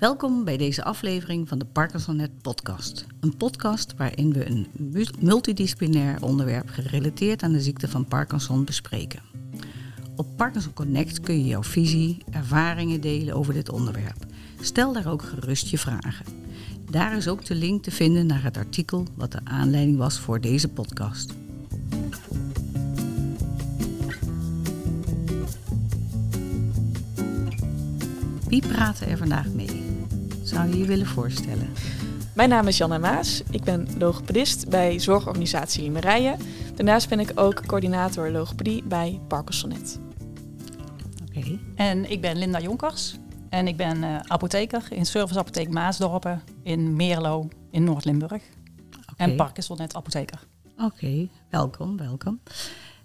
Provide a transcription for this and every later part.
Welkom bij deze aflevering van de Parkinsonet podcast. Een podcast waarin we een multidisciplinair onderwerp gerelateerd aan de ziekte van Parkinson bespreken. Op Parkinson Connect kun je jouw visie, ervaringen delen over dit onderwerp. Stel daar ook gerust je vragen. Daar is ook de link te vinden naar het artikel wat de aanleiding was voor deze podcast. Wie praten er vandaag mee? Zou je je willen voorstellen? Mijn naam is Janna Maas. Ik ben logopedist bij zorgorganisatie Limerije. Daarnaast ben ik ook coördinator logopedie bij Parkinsonet. Oké. En ik ben Linda Jonkers. En ik ben uh, apotheker in serviceapotheek Maasdorpen in Meerlo in Noord-Limburg. Okay. En Parkinsonet apotheker. Oké, welkom, welkom.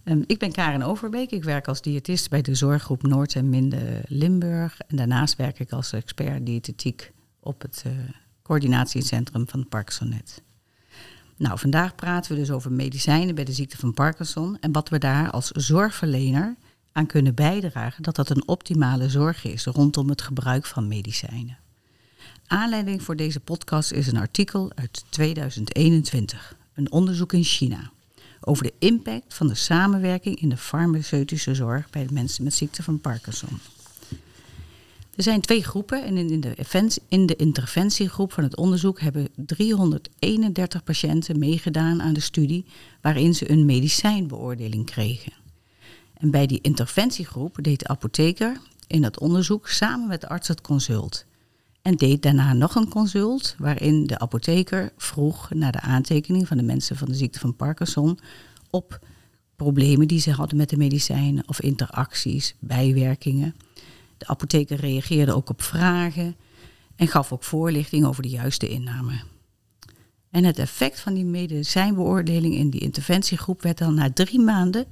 Um, ik ben Karen Overbeek. Ik werk als diëtist bij de zorggroep Noord en Minde Limburg. En daarnaast werk ik als expert diëtetiek op het uh, coördinatiecentrum van Parkinsonet. Nou, vandaag praten we dus over medicijnen bij de ziekte van Parkinson en wat we daar als zorgverlener aan kunnen bijdragen dat dat een optimale zorg is rondom het gebruik van medicijnen. Aanleiding voor deze podcast is een artikel uit 2021, een onderzoek in China, over de impact van de samenwerking in de farmaceutische zorg bij de mensen met ziekte van Parkinson. Er zijn twee groepen en in de, in de interventiegroep van het onderzoek hebben 331 patiënten meegedaan aan de studie waarin ze een medicijnbeoordeling kregen. En bij die interventiegroep deed de apotheker in dat onderzoek samen met de arts het consult. En deed daarna nog een consult waarin de apotheker vroeg naar de aantekening van de mensen van de ziekte van Parkinson op problemen die ze hadden met de medicijnen of interacties, bijwerkingen. De apotheker reageerde ook op vragen en gaf ook voorlichting over de juiste inname. En het effect van die medicijnbeoordeling in die interventiegroep werd dan na drie maanden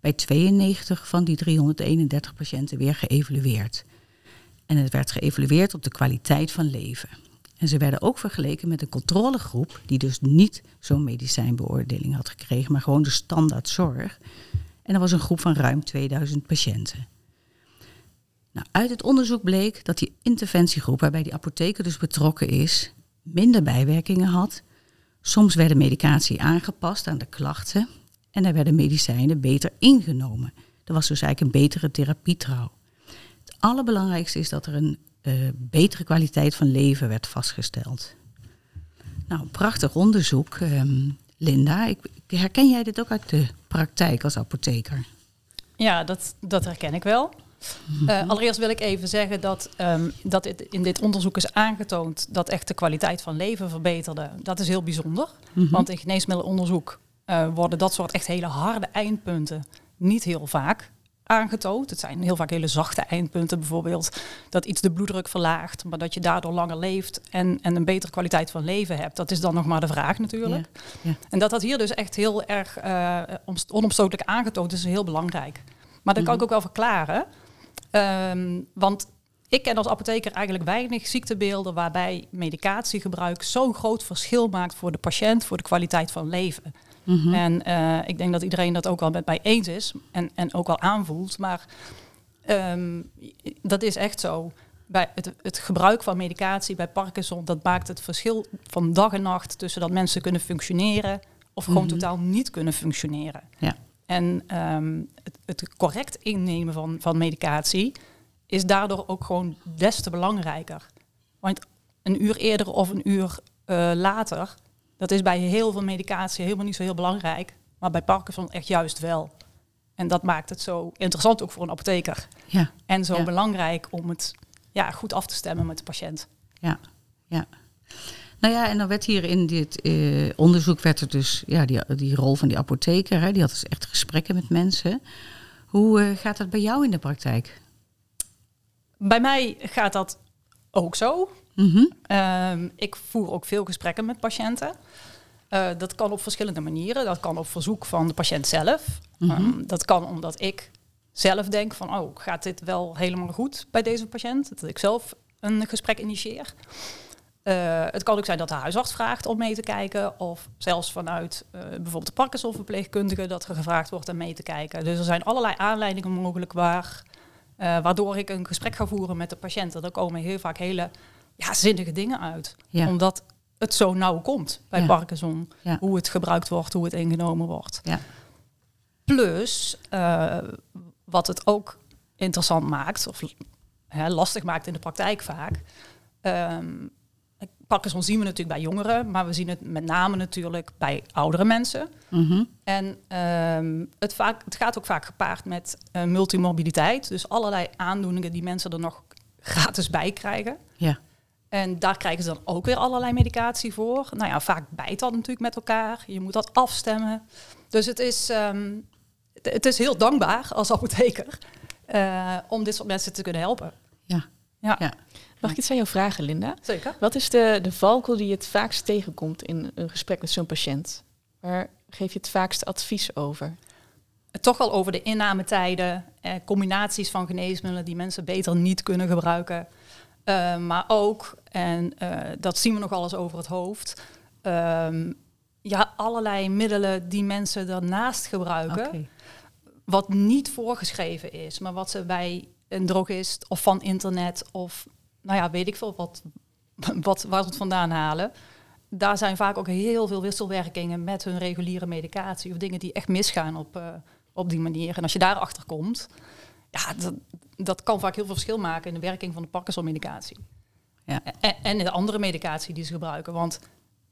bij 92 van die 331 patiënten weer geëvalueerd. En het werd geëvalueerd op de kwaliteit van leven. En ze werden ook vergeleken met een controlegroep die dus niet zo'n medicijnbeoordeling had gekregen, maar gewoon de standaard zorg. En dat was een groep van ruim 2000 patiënten. Nou, uit het onderzoek bleek dat die interventiegroep, waarbij die apotheker dus betrokken is, minder bijwerkingen had. Soms werden medicatie aangepast aan de klachten en er werden medicijnen beter ingenomen. Er was dus eigenlijk een betere therapietrouw. Het allerbelangrijkste is dat er een uh, betere kwaliteit van leven werd vastgesteld. Nou, prachtig onderzoek, um, Linda. Ik, herken jij dit ook uit de praktijk als apotheker? Ja, dat, dat herken ik wel. Uh, allereerst wil ik even zeggen dat, um, dat het in dit onderzoek is aangetoond dat echt de kwaliteit van leven verbeterde. Dat is heel bijzonder. Mm -hmm. Want in geneesmiddelonderzoek uh, worden dat soort echt hele harde eindpunten niet heel vaak aangetoond. Het zijn heel vaak hele zachte eindpunten, bijvoorbeeld dat iets de bloeddruk verlaagt, maar dat je daardoor langer leeft en, en een betere kwaliteit van leven hebt. Dat is dan nog maar de vraag natuurlijk. Ja, ja. En dat dat hier dus echt heel erg uh, onomstotelijk aangetoond is, is heel belangrijk. Maar dat kan ik ook wel verklaren. Um, want ik ken als apotheker eigenlijk weinig ziektebeelden waarbij medicatiegebruik zo'n groot verschil maakt voor de patiënt, voor de kwaliteit van leven. Mm -hmm. En uh, ik denk dat iedereen dat ook wel met mij eens is en, en ook wel aanvoelt. Maar um, dat is echt zo. Bij het, het, gebruik van medicatie bij Parkinson, dat maakt het verschil van dag en nacht tussen dat mensen kunnen functioneren of gewoon mm -hmm. totaal niet kunnen functioneren. Ja. En um, het, het, correct innemen van, van medicatie is daardoor ook gewoon des te belangrijker. Want een uur eerder of een uur uh, later dat is bij heel veel medicatie helemaal niet zo heel belangrijk. Maar bij Parkinson echt juist wel. En dat maakt het zo interessant ook voor een apotheker. Ja. En zo ja. belangrijk om het ja, goed af te stemmen met de patiënt. Ja, ja. Nou ja, en dan werd hier in dit uh, onderzoek werd er dus ja, die, die rol van die apotheker, hè, die had dus echt gesprekken met mensen. Hoe uh, gaat dat bij jou in de praktijk? Bij mij gaat dat ook zo. -hmm. uh, ik voer ook veel gesprekken met patiënten. Uh, dat kan op verschillende manieren. Dat kan op verzoek van de patiënt zelf. -hmm. um, dat kan omdat ik zelf denk van, oh, gaat dit wel helemaal goed bij deze patiënt? Dat ik zelf een gesprek initieer. Uh, het kan ook zijn dat de huisarts vraagt om mee te kijken. Of zelfs vanuit uh, bijvoorbeeld de Parkinson-verpleegkundige dat er gevraagd wordt om mee te kijken. Dus er zijn allerlei aanleidingen mogelijk waar, uh, waardoor ik een gesprek ga voeren met de patiënt. En er komen heel vaak hele ja, zinnige dingen uit. Ja. Omdat het zo nauw komt bij Ja. Parkinson. Ja. Hoe het gebruikt wordt, hoe het ingenomen wordt. Ja. Plus, eh, wat het ook interessant maakt, of hè, lastig maakt in de praktijk vaak. ehm Parkinson zien we natuurlijk bij jongeren, maar we zien het met name natuurlijk bij oudere mensen. Mhm. En ehm, het, vaak, het gaat ook vaak gepaard met eh, multimorbiditeit. Dus allerlei aandoeningen die mensen er nog gratis bij krijgen. Ja. En daar krijgen ze dan ook weer allerlei medicatie voor. Nou ja, vaak bijt dat natuurlijk met elkaar. Je moet dat afstemmen. Dus het is, ehm, het, het is heel dankbaar als apotheker eh, om dit soort mensen te kunnen helpen. Ja. Mag ik iets aan jou vragen, Linda? zeker. Wat is de, de valkuil die je het vaakst tegenkomt in een gesprek met zo'n patiënt? Waar geef je het vaakste advies over? toch wel over de innametijden, eh, combinaties van geneesmiddelen die mensen beter niet kunnen gebruiken. Eh, maar ook, en eh, dat zien we nogal eens over het hoofd, ehm, ja, allerlei middelen die mensen daarnaast gebruiken, wat niet voorgeschreven is, maar wat ze bij een drogist of van internet of, nou ja, weet ik veel wat, wat waar ze het vandaan halen. Daar zijn vaak ook heel veel wisselwerkingen met hun reguliere medicatie of dingen die echt misgaan op, eh, op die manier. En als je daarachter komt, ja, dat, dat kan vaak heel veel verschil maken in de werking van de Parkinson-medicatie. Ja. En, en in de andere medicatie die ze gebruiken. Want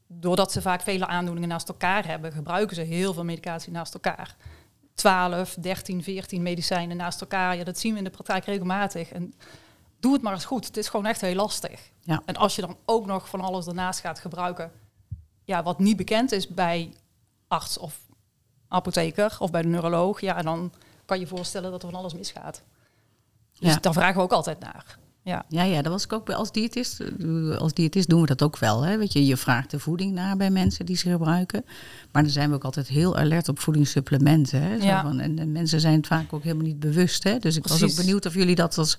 doordat ze vaak vele aandoeningen naast elkaar hebben, gebruiken ze heel veel medicatie naast elkaar. 12, 13, 14 medicijnen naast elkaar. Ja, dat zien we in de praktijk regelmatig. En doe het maar eens goed. Het is gewoon echt heel lastig. Ja. En als je dan ook nog van alles daarnaast gaat gebruiken, ja, wat niet bekend is bij arts of apotheker of bij de neuroloog, ja, dan kan je voorstellen dat er van alles misgaat. Dus Ja. daar vragen we ook altijd naar. Ja. Ja, ja, dat was ik ook bij als diëtist. eh, Als diëtist doen we dat ook wel. Hè? Weet je, je vraagt de voeding naar bij mensen die ze gebruiken. Maar dan zijn we ook altijd heel alert op voedingssupplementen. Hè? Zo Ja. van, en, en mensen zijn het vaak ook helemaal niet bewust. Hè? Dus ik was ook benieuwd of jullie dat als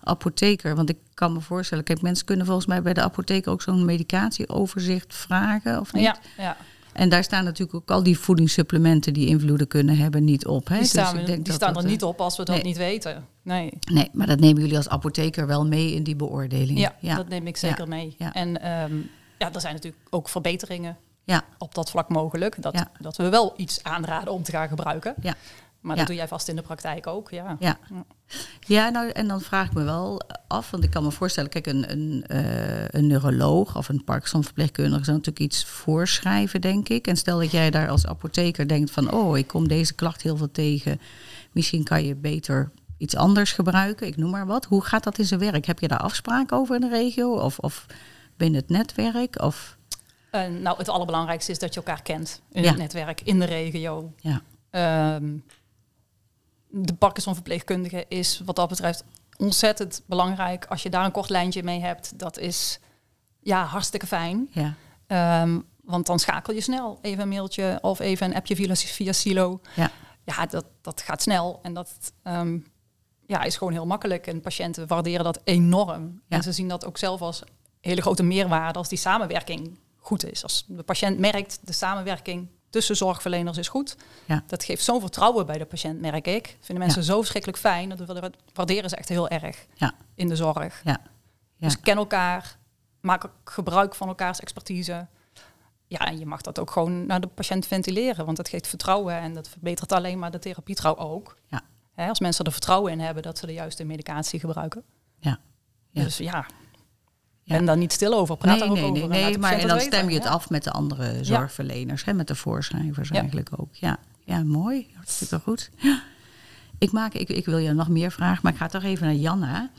apotheker... Want ik kan me voorstellen, kijk, mensen kunnen volgens mij bij de apotheker ook zo'n medicatieoverzicht vragen, of niet? Ja, ja. En daar staan natuurlijk ook al die voedingssupplementen die invloeden kunnen hebben niet op. Hè? Die Dus staan, ik we- denk die dat staan dat, er niet op als we dat nee. niet weten. Nee. Nee, maar dat nemen jullie als apotheker wel mee in die beoordeling. Ja, ja. dat neem ik zeker mee. ja. En ehm, ja, er zijn natuurlijk ook verbeteringen ja. op dat vlak mogelijk. Dat, dat we wel iets aanraden om te gaan gebruiken. Ja. Maar Ja. dat doe jij vast in de praktijk ook. Ja. Ja. ja, nou en dan vraag ik me wel af, want ik kan me voorstellen, kijk, een, een, eh, een neuroloog of een Parkinson-verpleegkundige zou natuurlijk iets voorschrijven, denk ik. En stel dat jij daar als apotheker denkt van, oh, ik kom deze klacht heel veel tegen, misschien kan je beter iets anders gebruiken, ik noem maar wat. Hoe gaat dat in zijn werk? Heb je daar afspraken over in de regio of, of binnen het netwerk? Of, Eh, nou, het allerbelangrijkste is dat je elkaar kent in Ja. het netwerk, in de regio. ja, Ehm, de Parkinson-verpleegkundige is wat dat betreft ontzettend belangrijk. Als je daar een kort lijntje mee hebt, dat is ja, hartstikke fijn. ja, Ehm, want dan schakel je snel even een mailtje of even een appje via, via Silo. ja, Ja, dat, dat gaat snel en dat ehm, ja, is gewoon heel makkelijk. En patiënten waarderen dat enorm. Ja. En ze zien dat ook zelf als hele grote meerwaarde als die samenwerking goed is. Als de patiënt merkt, de samenwerking tussen zorgverleners is goed. Ja. Dat geeft zo'n vertrouwen bij de patiënt, merk ik. Vinden mensen zo verschrikkelijk fijn. Dat waarderen ze echt heel erg ja, in de zorg. ja. Ja. Dus ken elkaar, maak gebruik van elkaars expertise. Ja, en je mag dat ook gewoon naar de patiënt ventileren, want dat geeft vertrouwen en dat verbetert alleen maar de therapietrouw ook. Ja. Hè, als mensen er vertrouwen in hebben dat ze de juiste medicatie gebruiken. Ja. Dus ja, Ja. ben daar niet stil over. Praat nee, ook nee, over. nee, en nee maar en dan stem je het af met de andere zorgverleners, hè, met de voorschrijvers eigenlijk ook. Ja, ja mooi, hartstikke goed. Ik, maak, ik, ik wil je nog meer vragen, maar ik ga toch even naar Janna.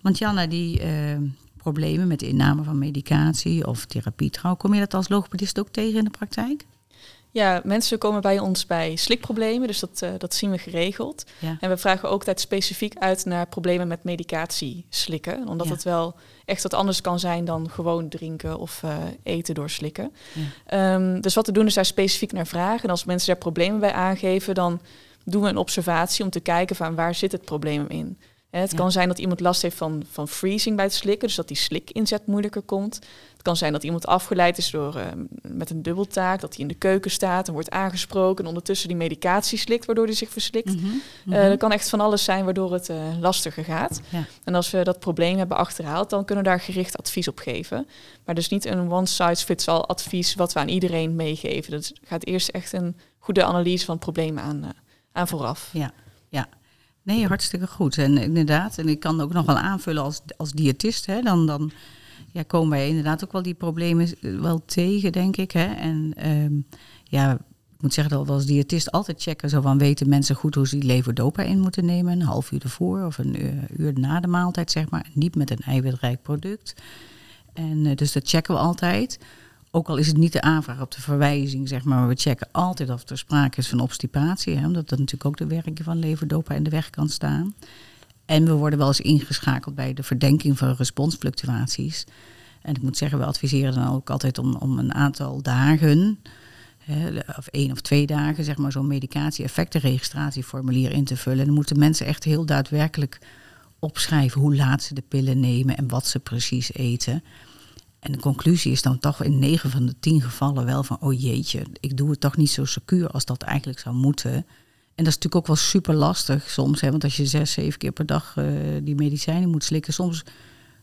Want Janna, die eh, problemen met de inname van medicatie of therapietrouw, kom je dat als logopedist ook tegen in de praktijk? Ja, mensen komen bij ons bij slikproblemen, dus dat, eh, dat zien we geregeld. Ja. En we vragen ook altijd specifiek uit naar problemen met medicatie slikken. Omdat Ja. het wel echt wat anders kan zijn dan gewoon drinken of eh, eten door slikken. Ja. Ehm, dus wat we doen is daar specifiek naar vragen. En als mensen daar problemen bij aangeven, dan doen we een observatie om te kijken van waar zit het probleem in. Het kan zijn dat iemand last heeft van, van freezing bij het slikken, dus dat die slikinzet moeilijker komt. Kan zijn dat iemand afgeleid is door, uh, met een dubbeltaak, dat hij in de keuken staat en wordt aangesproken en ondertussen die medicatie slikt, waardoor hij zich verslikt. Mm dat kan echt van alles zijn waardoor het uh, lastiger gaat. Ja. En als we dat probleem hebben achterhaald, dan kunnen we daar gericht advies op geven. Maar dus niet een one-size-fits-all advies wat we aan iedereen meegeven. Dat gaat eerst echt een goede analyse van het probleem aan, aan vooraf. Ja, ja. Nee, hartstikke goed. En inderdaad, en ik kan ook nog wel aanvullen als, als diëtist, hè, dan, dan ja, komen wij inderdaad ook wel die problemen wel tegen, denk ik. Hè. En um, ja, ik moet zeggen dat we als diëtist altijd checken, zo van weten mensen goed hoe ze die levodopa in moeten nemen, een half uur ervoor of een uur, uur na de maaltijd, zeg maar. Niet met een eiwitrijk product. En uh, dus dat checken we altijd. Ook al is het niet de aanvraag op de verwijzing, zeg maar, maar we checken altijd of er sprake is van obstipatie. Hè, omdat dat natuurlijk ook de werking van leverdopa in de weg kan staan. En we worden wel eens ingeschakeld bij de verdenking van responsfluctuaties. En ik moet zeggen, we adviseren dan ook altijd om, om een aantal dagen, hè, of één of twee dagen, zeg maar, zo'n medicatie-effectenregistratieformulier in te vullen. En dan moeten mensen echt heel daadwerkelijk opschrijven hoe laat ze de pillen nemen en wat ze precies eten. En de conclusie is dan toch in 9 van de 10 gevallen wel van, oh jeetje, ik doe het toch niet zo secuur als dat eigenlijk zou moeten. En dat is natuurlijk ook wel super lastig soms, hè, want als je zes, zeven keer per dag uh, die medicijnen moet slikken, soms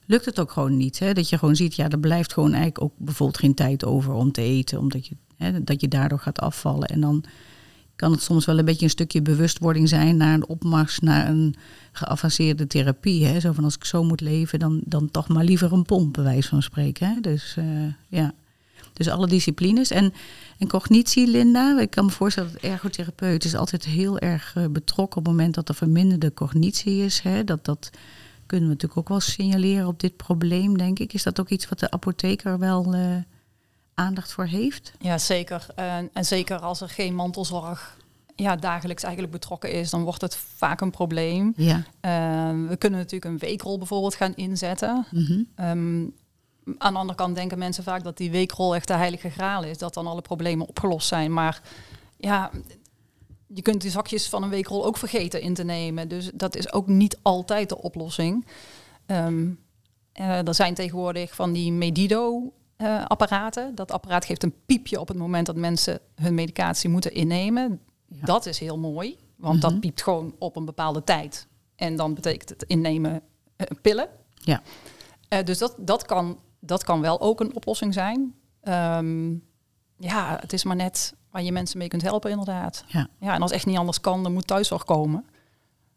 lukt het ook gewoon niet. Hè? Dat je gewoon ziet, ja, er blijft gewoon eigenlijk ook bijvoorbeeld geen tijd over om te eten, omdat je, hè, dat je daardoor gaat afvallen. En dan kan het soms wel een beetje een stukje bewustwording zijn naar een opmars, naar een geavanceerde therapie. Hè? Zo van als ik zo moet leven, dan, dan toch maar liever een pomp, bij wijze van spreken. Hè? Dus uh, ja. Dus alle disciplines. En, en cognitie, Linda, ik kan me voorstellen dat ergotherapeut is altijd heel erg uh, betrokken op het moment dat er verminderde cognitie is. Hè? Dat, dat kunnen we natuurlijk ook wel signaleren op dit probleem, denk ik. Is dat ook iets wat de apotheker wel uh, aandacht voor heeft? Ja, zeker. en zeker als er geen mantelzorg ja, dagelijks eigenlijk betrokken is, dan wordt het vaak een probleem. Ja. Uh, we kunnen natuurlijk een weekrol bijvoorbeeld gaan inzetten. Mm -hmm. um, aan de andere kant denken mensen vaak dat die weekrol echt de heilige graal is, dat dan alle problemen opgelost zijn. Maar ja, je kunt die zakjes van een weekrol ook vergeten in te nemen. Dus dat is ook niet altijd de oplossing. Um, uh, er zijn tegenwoordig van die Medido uh, apparaten. Dat apparaat geeft een piepje op het moment dat mensen hun medicatie moeten innemen. Ja. Dat is heel mooi, want mm -hmm. dat piept gewoon op een bepaalde tijd. En dan betekent het innemen uh, pillen. Ja. Uh, dus dat, dat, kan, dat kan wel ook een oplossing zijn. Um, ja, het is maar net waar je mensen mee kunt helpen, inderdaad. Ja. ja, en als echt niet anders kan, dan moet thuiszorg komen.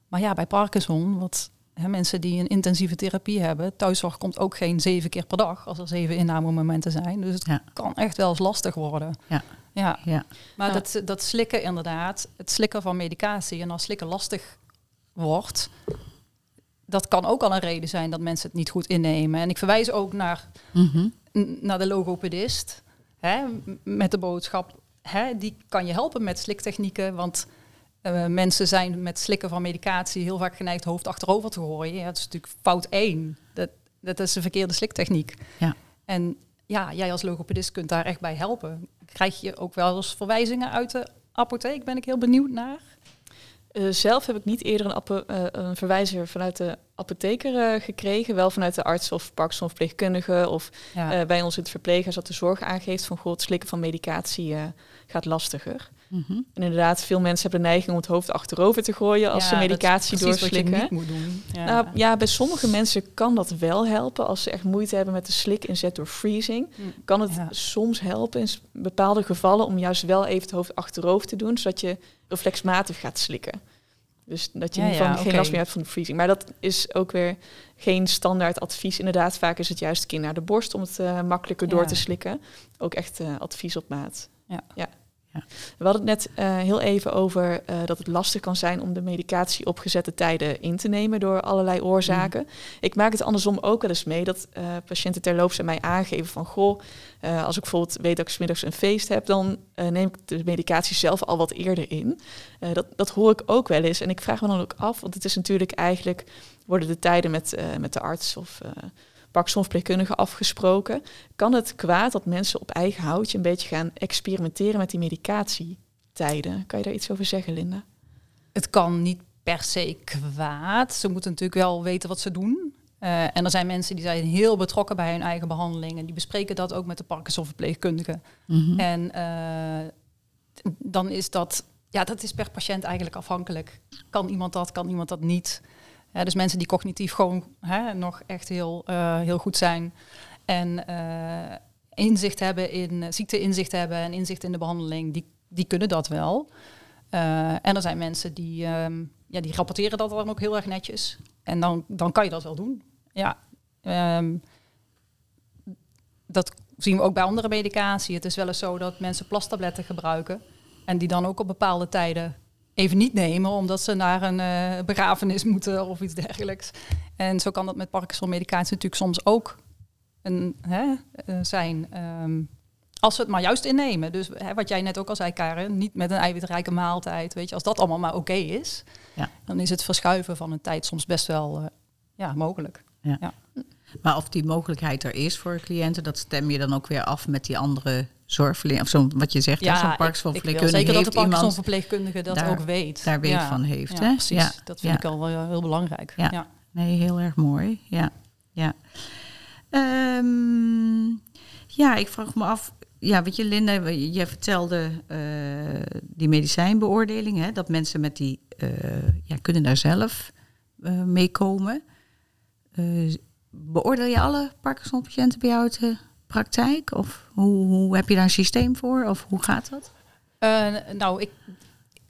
Maar ja, bij Parkinson, wat hè, mensen die een intensieve therapie hebben, thuiszorg komt ook geen zeven keer per dag als er zeven innamemomenten zijn. Dus het ja. kan echt wel eens lastig worden. Ja. Ja. ja. Maar nou. dat, dat slikken inderdaad, het slikken van medicatie en als slikken lastig wordt, dat kan ook al een reden zijn dat mensen het niet goed innemen. En ik verwijs ook naar, mm -hmm. naar de logopedist, hè, met de boodschap, hè, die kan je helpen met sliktechnieken, want uh, mensen zijn met slikken van medicatie heel vaak geneigd hoofd achterover te gooien. Ja, dat is natuurlijk fout één. Dat, dat is een verkeerde sliktechniek. Ja. En ja, jij als logopedist kunt daar echt bij helpen. Krijg je ook wel eens verwijzingen uit de apotheek? Ben ik heel benieuwd naar. Uh, zelf heb ik niet eerder een, uh, een verwijzer vanuit de apotheker uh, gekregen. Wel vanuit de arts of Parkinson verpleegkundige of ja. bij ons in het verpleeghuis dat de zorg aangeeft van goh, het slikken van medicatie gaat lastiger. Mm -hmm. En inderdaad, veel mensen hebben de neiging om het hoofd achterover te gooien als ja, ze medicatie doorslikken. Wat je moet doen. Ja. Nou, ja, bij sommige mensen kan dat wel helpen. Als ze echt moeite hebben met de slikinzet door freezing, mm. kan het ja. soms helpen in bepaalde gevallen om juist wel even het hoofd achterover te doen, zodat je reflexmatig gaat slikken. Dus dat je ja, ja, geen okay. last meer hebt van de freezing. Maar dat is ook weer geen standaard advies. Inderdaad, vaak is het juist keer naar de borst om het uh, makkelijker door te slikken. Ook echt uh, advies op maat. Ja. Ja. We hadden het net uh, heel even over uh, dat het lastig kan zijn om de medicatie op gezette tijden in te nemen door allerlei oorzaken. Mm. Ik maak het andersom ook wel eens mee dat uh, patiënten terloops aan mij aangeven van goh, als ik bijvoorbeeld weet dat ik smiddags een feest heb, dan neem ik de medicatie zelf al wat eerder in. dat, dat hoor ik ook wel eens en ik vraag me dan ook af, want het is natuurlijk eigenlijk worden de tijden met, met de arts of Parkinsonverpleegkundige afgesproken. Kan het kwaad dat mensen op eigen houtje een beetje gaan experimenteren met die medicatietijden? Kan je daar iets over zeggen, Linda? Het kan niet per se kwaad. Ze moeten natuurlijk wel weten wat ze doen. Uh, en er zijn mensen die zijn heel betrokken bij hun eigen behandeling. En die bespreken dat ook met de Parkinson-verpleegkundige. Mhm. En uh, dan is dat, ja, dat is per patiënt eigenlijk afhankelijk. Kan iemand dat, kan iemand dat niet? Ja, dus mensen die cognitief gewoon hè, nog echt heel, uh, heel goed zijn. En inzicht hebben in ziekteinzicht hebben en inzicht in de behandeling, die, die kunnen dat wel. en er zijn mensen die, um, ja, die rapporteren dat dan ook heel erg netjes. En dan, dan kan je dat wel doen. Ja, um, dat zien we ook bij andere medicatie. Het is wel eens zo dat mensen plastabletten gebruiken en die dan ook op bepaalde tijden even niet nemen, omdat ze naar een uh, begrafenis moeten of iets dergelijks. En zo kan dat met Parkinson-medicatie natuurlijk soms ook een, hè, uh, zijn. Um, als we het maar juist innemen. Dus hè, wat jij net ook al zei, Karen, niet met een eiwitrijke maaltijd. Weet je, als dat allemaal maar oké okay is, ja. dan is het verschuiven van een tijd soms best wel uh, ja, mogelijk. Ja. ja. Maar of die mogelijkheid er is voor cliënten, dat stem je dan ook weer af met die andere zorgverlening. Of zo, wat je zegt, ja, zo'n Parkinson-verpleegkundige. Zeker dat de Parkinson-verpleegkundige dat daar, ook weet. Daar weet ja. van heeft. Ja, hè? precies. Ja. Dat vind ik al wel heel belangrijk. Ja. Ja. Nee, heel erg mooi. Ja, ja. Um, ja, ik vraag me af. Ja, weet je, Linda, je vertelde uh, die medicijnbeoordeling, hè, dat mensen met die uh, ja, kunnen daar zelf uh, mee komen. Beoordeel je alle Parkinson-patiënten bij jou uit de praktijk? Of hoe, hoe heb je daar een systeem voor? Of hoe gaat dat? nou, ik,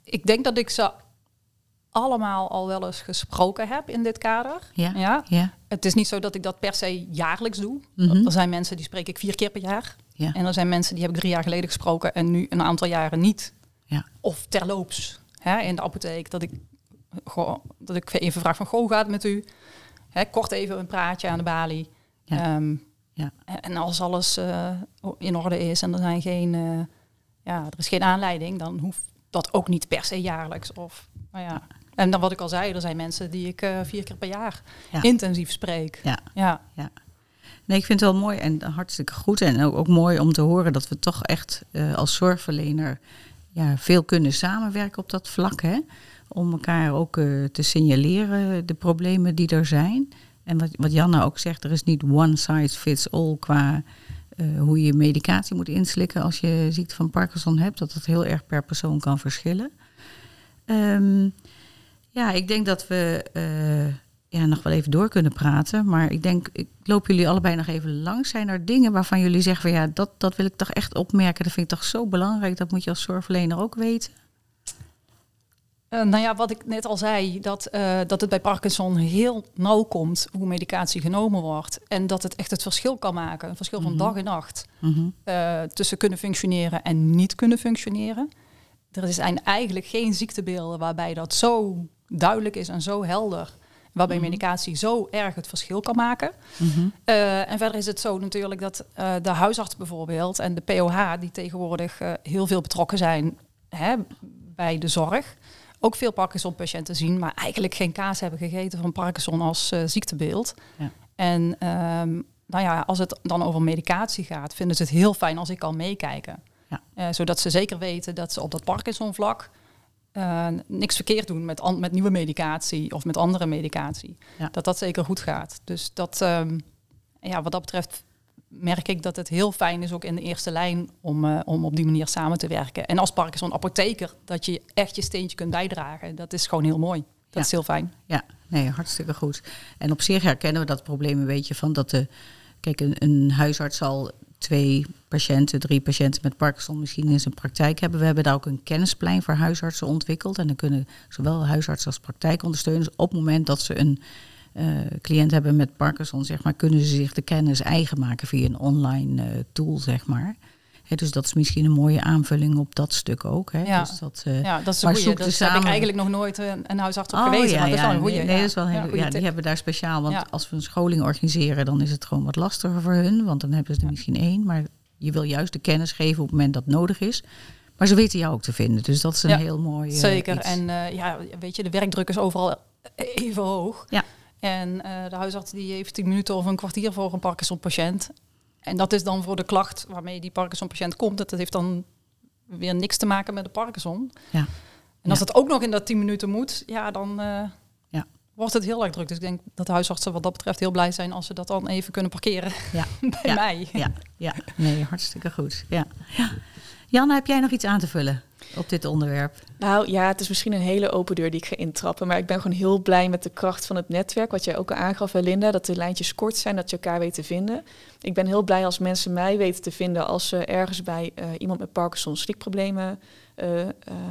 ik denk dat ik ze allemaal al wel eens gesproken heb in dit kader. Ja, ja. ja. Het is niet zo dat ik dat per se jaarlijks doe. Mhm. Er zijn mensen die spreek ik vier keer per jaar. Ja. En er zijn mensen die heb ik drie jaar geleden gesproken en nu een aantal jaren niet. Ja. Of terloops hè, in de apotheek. Dat ik, goh, dat ik even vraag van, goh, hoe gaat het met u? Hè, kort even een praatje aan de balie. Ja. Um, ja. En als alles uh, in orde is en er, zijn geen, uh, ja, er is geen aanleiding, dan hoeft dat ook niet per se jaarlijks. Of, nou ja. En dan wat ik al zei, er zijn mensen die ik uh, vier keer per jaar Ja. intensief spreek. Ja. Ja. Ja. Nee, ik vind het wel mooi en hartstikke goed. En ook, ook mooi om te horen dat we toch echt als zorgverlener ja, veel kunnen samenwerken op dat vlak. Hè? Om elkaar ook uh, te signaleren de problemen die er zijn. En wat, wat Janna ook zegt, er is niet one size fits all qua uh, hoe je medicatie moet inslikken als je ziekte van Parkinson hebt. Dat het heel erg per persoon kan verschillen. Um, ja, ik denk dat we ja, nog wel even door kunnen praten. Maar ik denk, ik loop jullie allebei nog even langs. Zijn er dingen waarvan jullie zeggen van ja, dat, dat wil ik toch echt opmerken. Dat vind ik toch zo belangrijk. Dat moet je als zorgverlener ook weten. Uh, nou ja, wat ik net al zei, dat, uh, dat het bij Parkinson heel nauw komt hoe medicatie genomen wordt. En dat het echt het verschil kan maken. Een verschil van Mhm. dag en nacht. Mm -hmm. uh, tussen kunnen functioneren en niet kunnen functioneren. Er zijn eigenlijk geen ziektebeelden waarbij dat zo duidelijk is en zo helder. Waarbij Mhm. medicatie zo erg het verschil kan maken. En verder is het zo natuurlijk dat de huisarts bijvoorbeeld en de POH, die tegenwoordig heel veel betrokken zijn hè, bij de zorg, ook veel Parkinson-patiënten zien, maar eigenlijk geen kaas hebben gegeten van Parkinson als uh, ziektebeeld. Ja. En um, nou ja, als het dan over medicatie gaat, vinden ze het heel fijn als ik kan meekijken. Ja. zodat ze zeker weten dat ze op dat Parkinson-vlak uh, niks verkeerd doen met, met nieuwe medicatie of met andere medicatie. Ja. Dat dat zeker goed gaat. Dus dat, um, ja, wat dat betreft merk ik dat het heel fijn is ook in de eerste lijn om, uh, om op die manier samen te werken. En als Parkinson apotheker, dat je echt je steentje kunt bijdragen, dat is gewoon heel mooi. Dat Ja. is heel fijn. Ja, nee, hartstikke goed. En op zich herkennen we dat probleem een beetje van dat de. Kijk, een, een huisarts zal twee patiënten, drie patiënten met Parkinson misschien in zijn praktijk hebben. We hebben daar ook een kennisplein voor huisartsen ontwikkeld. En dan kunnen zowel huisartsen als praktijkondersteuners op het moment dat ze een uh, cliënt hebben met Parkinson, zeg maar, kunnen ze zich de kennis eigen maken via een online uh, tool, zeg maar. He, dus dat is misschien een mooie aanvulling op dat stuk ook. Hè? Ja. Dus dat, uh, Ja, dat is een goeie. zoek Dat ze heb ik samen. eigenlijk nog nooit een, een huisarts op Oh, gewezen. ja, maar dat is wel een goeie. nee, dat is wel Ja, die hebben daar speciaal. Want als we een scholing organiseren, dan is het gewoon wat lastiger voor hun. Want dan hebben ze er misschien één. Maar je wil juist de kennis geven op het moment dat nodig is. Maar ze weten jou ook te vinden. Dus dat is een heel mooi. eh, Zeker. iets. En ja, weet je, de werkdruk is overal even hoog. Ja. En uh, de huisarts die heeft 10 minuten of een kwartier voor een Parkinson-patiënt. En dat is dan voor de klacht waarmee die Parkinson-patiënt komt. Dat heeft dan weer niks te maken met de Parkinson. Ja. En als dat ook nog in dat 10 minuten moet, ja, dan uh, ja. wordt het heel erg druk. Dus ik denk dat de huisartsen wat dat betreft heel blij zijn als ze dat dan even kunnen parkeren ja. bij mij. Ja, ja, nee, hartstikke goed. Ja. Ja. Jan, heb jij nog iets aan te vullen? Op dit onderwerp? Nou ja, het is misschien een hele open deur die ik ga intrappen. Maar ik ben gewoon heel blij met de kracht van het netwerk. Wat jij ook al aangaf, Linda. Dat de lijntjes kort zijn, dat je elkaar weet te vinden. Ik ben heel blij als mensen mij weten te vinden als ze ergens bij uh, iemand met Parkinson slikproblemen uh,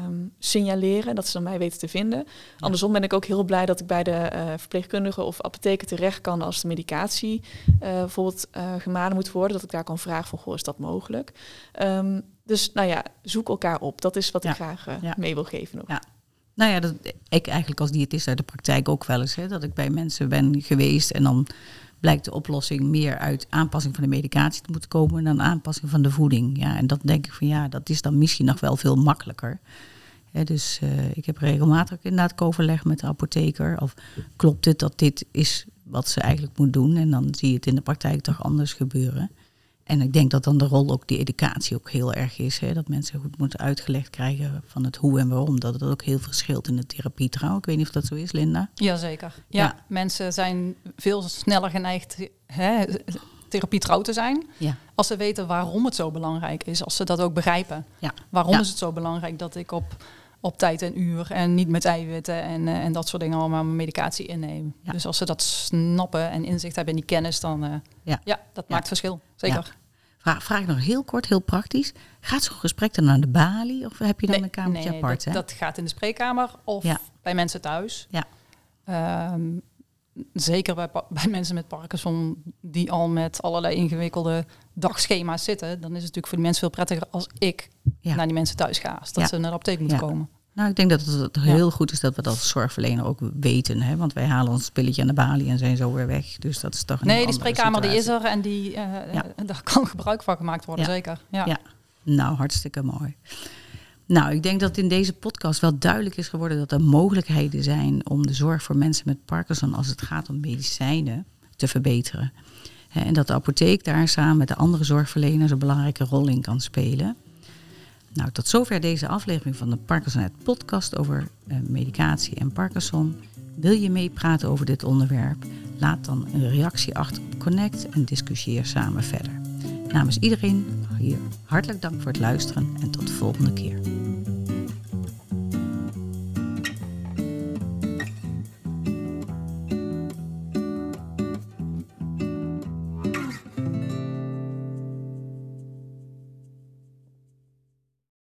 um, signaleren. Dat ze dan mij weten te vinden. Andersom ben ik ook heel blij dat ik bij de uh, verpleegkundige of apotheker terecht kan als de medicatie bijvoorbeeld gemaden moet worden. Dat ik daar kan vragen van, goh, is dat mogelijk? Um, dus nou ja, zoek elkaar op. Dat is wat ik graag uh, mee wil geven nog. Ja. Nou ja, dat, ik eigenlijk als diëtist uit de praktijk ook wel eens. Hè, dat ik bij mensen ben geweest en dan blijkt de oplossing meer uit aanpassing van de medicatie te moeten komen dan aanpassing van de voeding. Ja, en dat denk ik van ja, dat is dan misschien nog wel veel makkelijker. dus uh, ik heb regelmatig inderdaad overleg met de apotheker. Of klopt het dat dit is wat ze eigenlijk moet doen? En dan zie je het in de praktijk toch anders gebeuren. En ik denk dat dan de rol ook die educatie ook heel erg is. Hè? Dat mensen goed moeten uitgelegd krijgen van het hoe en waarom. Dat het ook heel verschilt in de therapie trouw. Ik weet niet of dat zo is, Linda. Jazeker. Ja, ja. mensen zijn veel sneller geneigd hè, therapie trouw te zijn. Ja. Als ze weten waarom het zo belangrijk is. Als ze dat ook begrijpen. Ja. Waarom is het zo belangrijk dat ik op op tijd en uur en niet met eiwitten en, uh, en dat soort dingen allemaal medicatie inneem. Dus als ze dat snappen en inzicht hebben in die kennis, dan uh, ja. ja, dat maakt verschil. Zeker. Vraag, vraag nog heel kort, heel praktisch. Gaat zo'n gesprek dan naar de balie of heb je dan een kamertje nee, apart? Dat, dat, gaat in de spreekkamer of bij mensen thuis. Ja. Um, zeker bij, bij mensen met Parkinson die al met allerlei ingewikkelde dagschema's zitten, dan is het natuurlijk voor die mensen veel prettiger als ik naar die mensen thuis ga. Als dat ze naar de apotheek moeten komen. Nou, ik denk dat het heel goed is dat we dat als zorgverlener ook weten. Hè? Want wij halen ons pilletje aan de balie en zijn zo weer weg. Dus dat is toch een Nee, die spreekkamer die is er en die, uh, daar kan gebruik van gemaakt worden, zeker. Ja. nou hartstikke mooi. Nou, ik denk dat in deze podcast wel duidelijk is geworden dat er mogelijkheden zijn om de zorg voor mensen met Parkinson als het gaat om medicijnen te verbeteren. En dat de apotheek daar samen met de andere zorgverleners een belangrijke rol in kan spelen. Nou, tot zover deze aflevering van de Parkinson podcast over eh, medicatie en Parkinson. Wil je meepraten over dit onderwerp? Laat dan een reactie achter op Connect en discussieer samen verder. Namens iedereen hier hartelijk dank voor het luisteren en tot de volgende keer.